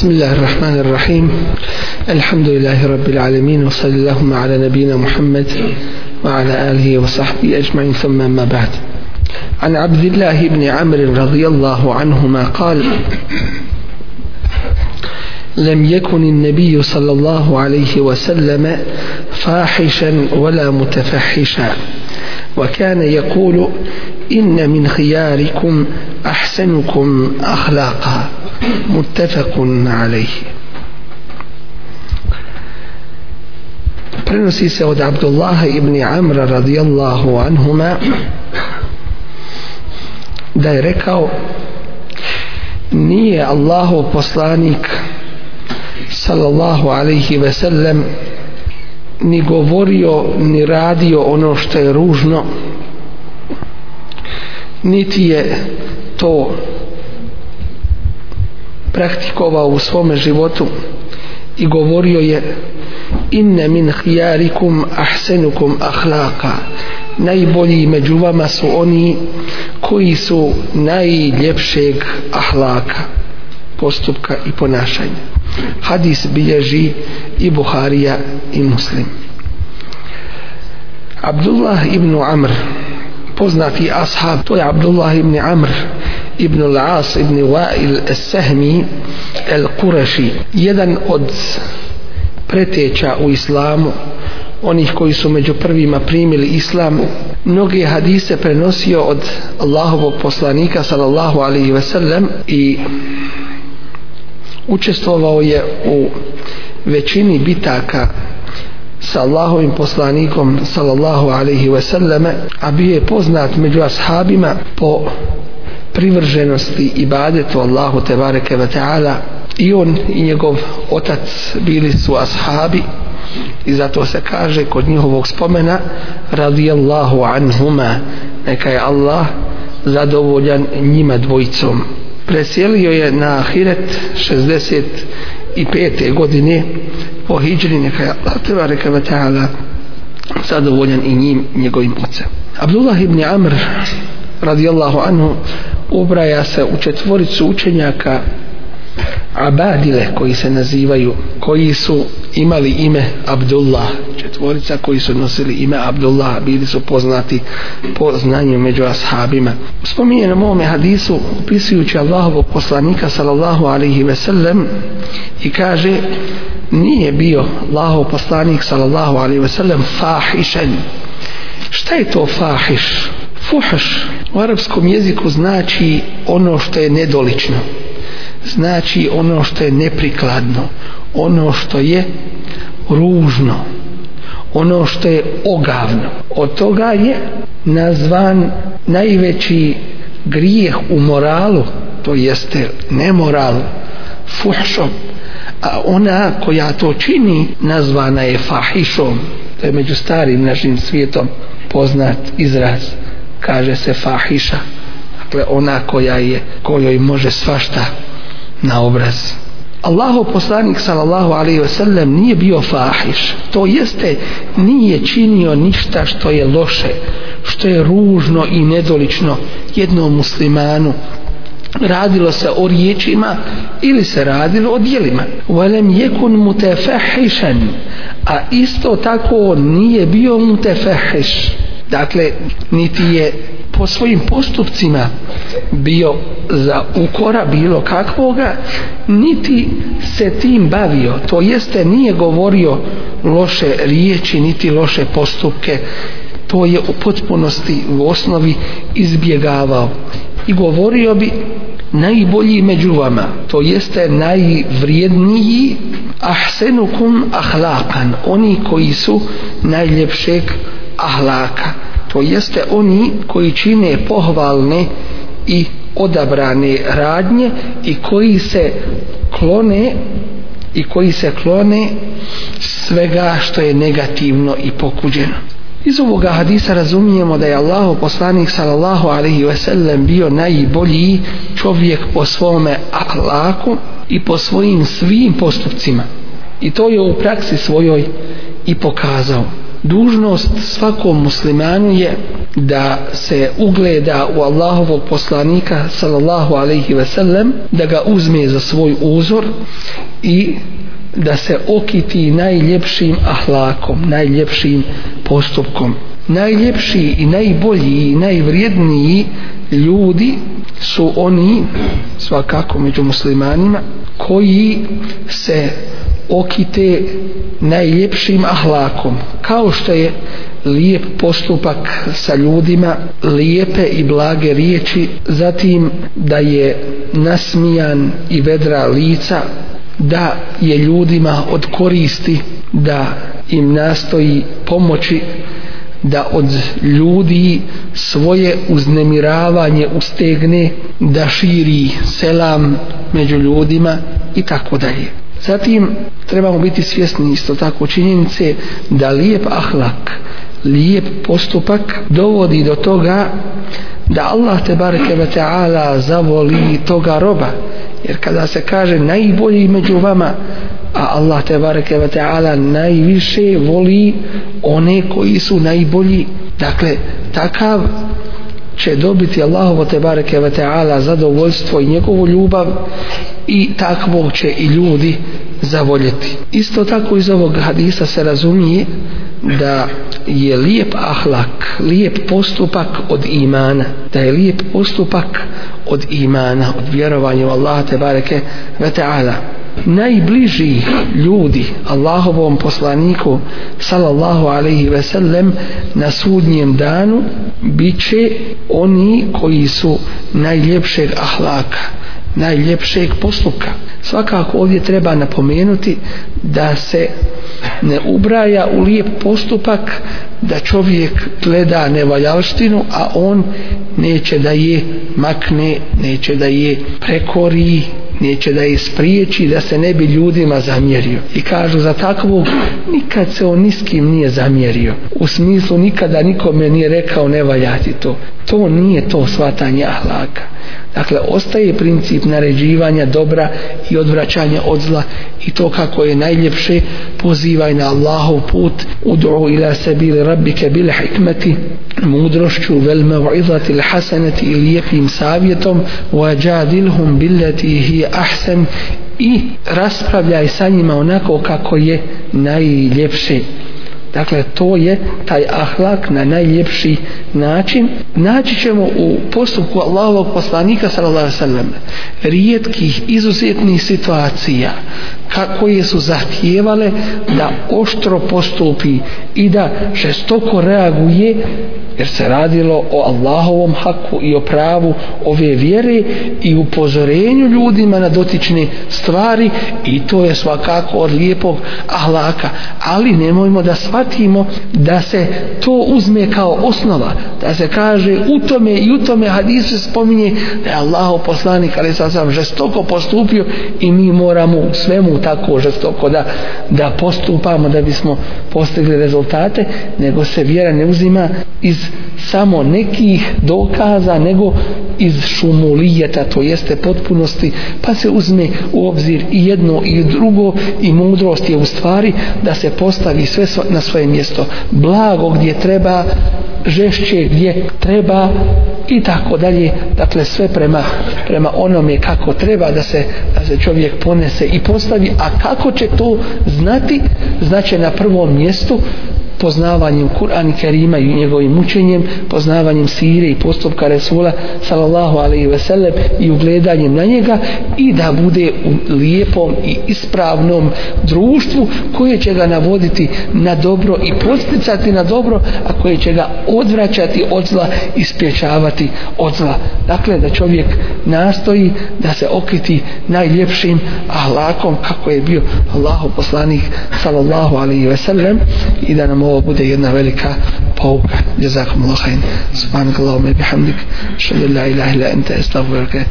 بسم الله الرحمن الرحيم. الحمد لله رب العالمين وصلى اللهم على نبينا محمد وعلى آله وصحبه أجمعين. ثم ما بعد عن عبد الله بن عمرو رضي الله عنهما قال لم يكن النبي صلى الله عليه وسلم فاحشا ولا متفحشا وكان يقول إن من خياركم أحسنكم أخلاقا متفق عليه prenosi se od Abdullaha ibn Amra radijallahu anhuma da je rekao nije Allahov poslanik sallallahu alaihi ve sellem ni govorio ni radio ono što je ružno niti je to praktikovao u svome životu i govorio je inne min hijarikum ahsenukum ahlaka najbolji među vama su oni koji su najljepšeg ahlaka postupka i ponašanja. Hadis bilježi i Buharija i Muslim. Abdullah ibn Amr poznati ashab to je Abdullah ibn Amr ibn al-As ibn Wa'il al-Sahmi al-Qurashi. Jedan od preteća u islamu onih koji su među prvima primili islam mnoge hadise prenosio od Allahovog poslanika sallallahu alaihi ve sellem i učestvovao je u većini bitaka sa Allahovim poslanikom sallallahu alaihi ve selleme a bio je poznat među ashabima po privrženosti ibadetu Allahu tebareke ve ta'ala i on i njegov otac bili su ashabi i zato se kaže kod njihovog spomena radijallahu anhuma neka je Allah zadovoljan njima dvojicom preselio je na Ahiret 65. godine po hijđri neka je Allah tebareke ve ta'ala zadovoljan i njim njegovim ocem. Abdullah ibn Amr radijallahu anhu ubraja se u četvoricu učenjaka Abadile koji se nazivaju koji su imali ime Abdullah. Četvorica koji su nosili ime Abdullah bili su poznati po znanju među ashabima. Spominje u ovome hadisu opisujući Allahovog poslanika sallallahu alaihi ve sellem i kaže nije bio Allahov poslanik sallallahu alaihi wasallam fahišen. Šta je to fahiš? Fuhaš u arapskom jeziku znači ono što je nedolično znači ono što je neprikladno ono što je ružno ono što je ogavno. Od toga je nazvan najveći grijeh u moralu to jeste nemoral fuhšom a ona koja to čini nazvana je fahišom. To je među starim našim svijetom poznat izraz. Kaže se fahiša. Dakle ona koja je kojoj može svašta na obraz. Allahu poslanik sallallahu alaihi wasallam nije bio fahiš. To jeste nije činio ništa što je loše što je ružno i nedolično jednom muslimanu radilo se o riječima ili se radilo o dijelima. Walem yekun mutafahishan a isto tako nije bio mutafahish. Dakle niti je po svojim postupcima bio za ukora bilo kakvoga niti se tim bavio. To jeste nije govorio loše riječi niti loše postupke. To je u potpunosti u osnovi izbjegavao i govorio bi najbolji među vama to jeste najvrijedniji ahsenukum ahlakan oni koji su najljepšeg ahlaka to jeste oni koji čine pohvalne i odabrane radnje i koji se klone i koji se klone svega što je negativno i pokuđeno iz ovoga hadisa razumijemo da je Allah poslanik sallallahu alaihi ve sellem bio najbolji čovjek po svome ahlaku i po svojim svim postupcima. I to je u praksi svojoj i pokazao. Dužnost svakom muslimanu je da se ugleda u Allahovog poslanika sallallahu alaihi ve sellem da ga uzme za svoj uzor i da se okiti najljepšim ahlakom najljepšim postupkom. Najljepši i najbolji i najvrijedniji ljudi su oni svakako među muslimanima koji se okite najljepšim ahlakom. Kao što je lijep postupak sa ljudima lijepe i blage riječi zatim da je nasmijan i vedra lica da je ljudima od koristi da im nastoji pomoći da od ljudi svoje uznemiravanje ustegne da širi selam među ljudima i tako dalje. Zatim trebamo biti svjesni isto tako činjenice da lijep ahlak lijep postupak dovodi do toga da Allah te bareke ve taala zavoli toga roba. Jer kada se kaže najbolji među vama a Allah te bareke ve taala najviše voli one koji su najbolji. Dakle takav će dobiti Allahovo te bareke ve taala zadovoljstvo i njegovu ljubav i takvog će i ljudi zavoljeti isto tako iz ovog hadisa se razumije da je lijep ahlak, lijep postupak od imana, da je lijep postupak od imana, od vjerovanja u Allaha te bareke ve ta'ala. Najbliži ljudi Allahovom poslaniku sallallahu alaihi ve sellem na sudnjem danu bit će oni koji su najljepšeg ahlaka, najljepšeg postupka. Svakako ovdje treba napomenuti da se ne ubraja u lijep postupak da čovjek gleda nevaljalštinu a on neće da je makne neće da je prekori neće da je spriječi da se ne bi ljudima zamjerio. I kažu za takvog nikad se on niskim nije zamjerio. U smislu nikada nikome nije rekao ne valjati to. To nije to svatanje ahlaka. Dakle, ostaje princip naređivanja dobra i odvraćanja od zla i to kako je najljepše. Pozivaj na Allahov put. Udru ila sabili rabbike bil hikmeti mudrošću vel mev'izati l'hasanati hasanati i lijepim savjetom. Wajadilhum billati hi ahsan i raspravljaj sa njima onako kako je najljepše Dakle, to je taj ahlak na najljepši način. Naći ćemo u postupku Allahovog poslanika, sallallahu sallam, rijetkih, izuzetnih situacija koje su zahtijevale da oštro postupi i da žestoko reaguje jer se radilo o Allahovom haku i o pravu ove vjere i upozorenju ljudima na dotične stvari i to je svakako od lijepog ahlaka. Ali nemojmo da shvatimo da se to uzme kao osnova da se kaže u tome i u tome hadisu spominje da je Allahov poslanik ali sad sam žestoko postupio i mi moramo svemu tako žestoko da, da postupamo da bismo postigli rezultate nego se vjera ne uzima iz samo nekih dokaza nego iz šumulijeta to jeste potpunosti pa se uzme u obzir i jedno i drugo i mudrost je u stvari da se postavi sve na svoje mjesto. Blago gdje treba žešće gdje treba i tako dalje. Dakle sve prema, prema onome kako treba da se, da se čovjek ponese i postavi. A kako će to znati? Znači na prvom mjestu poznavanjem Kur'an Kerima i njegovim učenjem, poznavanjem sire i postupka Resula sallallahu alaihi ve sellem i ugledanjem na njega i da bude u lijepom i ispravnom društvu koje će ga navoditi na dobro i posticati na dobro, a koje će ga odvraćati od zla i spječavati od zla. Dakle, da čovjek nastoji da se okiti najljepšim ahlakom kako je bio Allahu poslanik sallallahu alaihi ve sellem i da nam ovo bude jedna velika pouka. Jazakum jazakumullahu Subhanak subhanakallahumma bihamdik. Shalla la ilaha illa anta astaghfiruka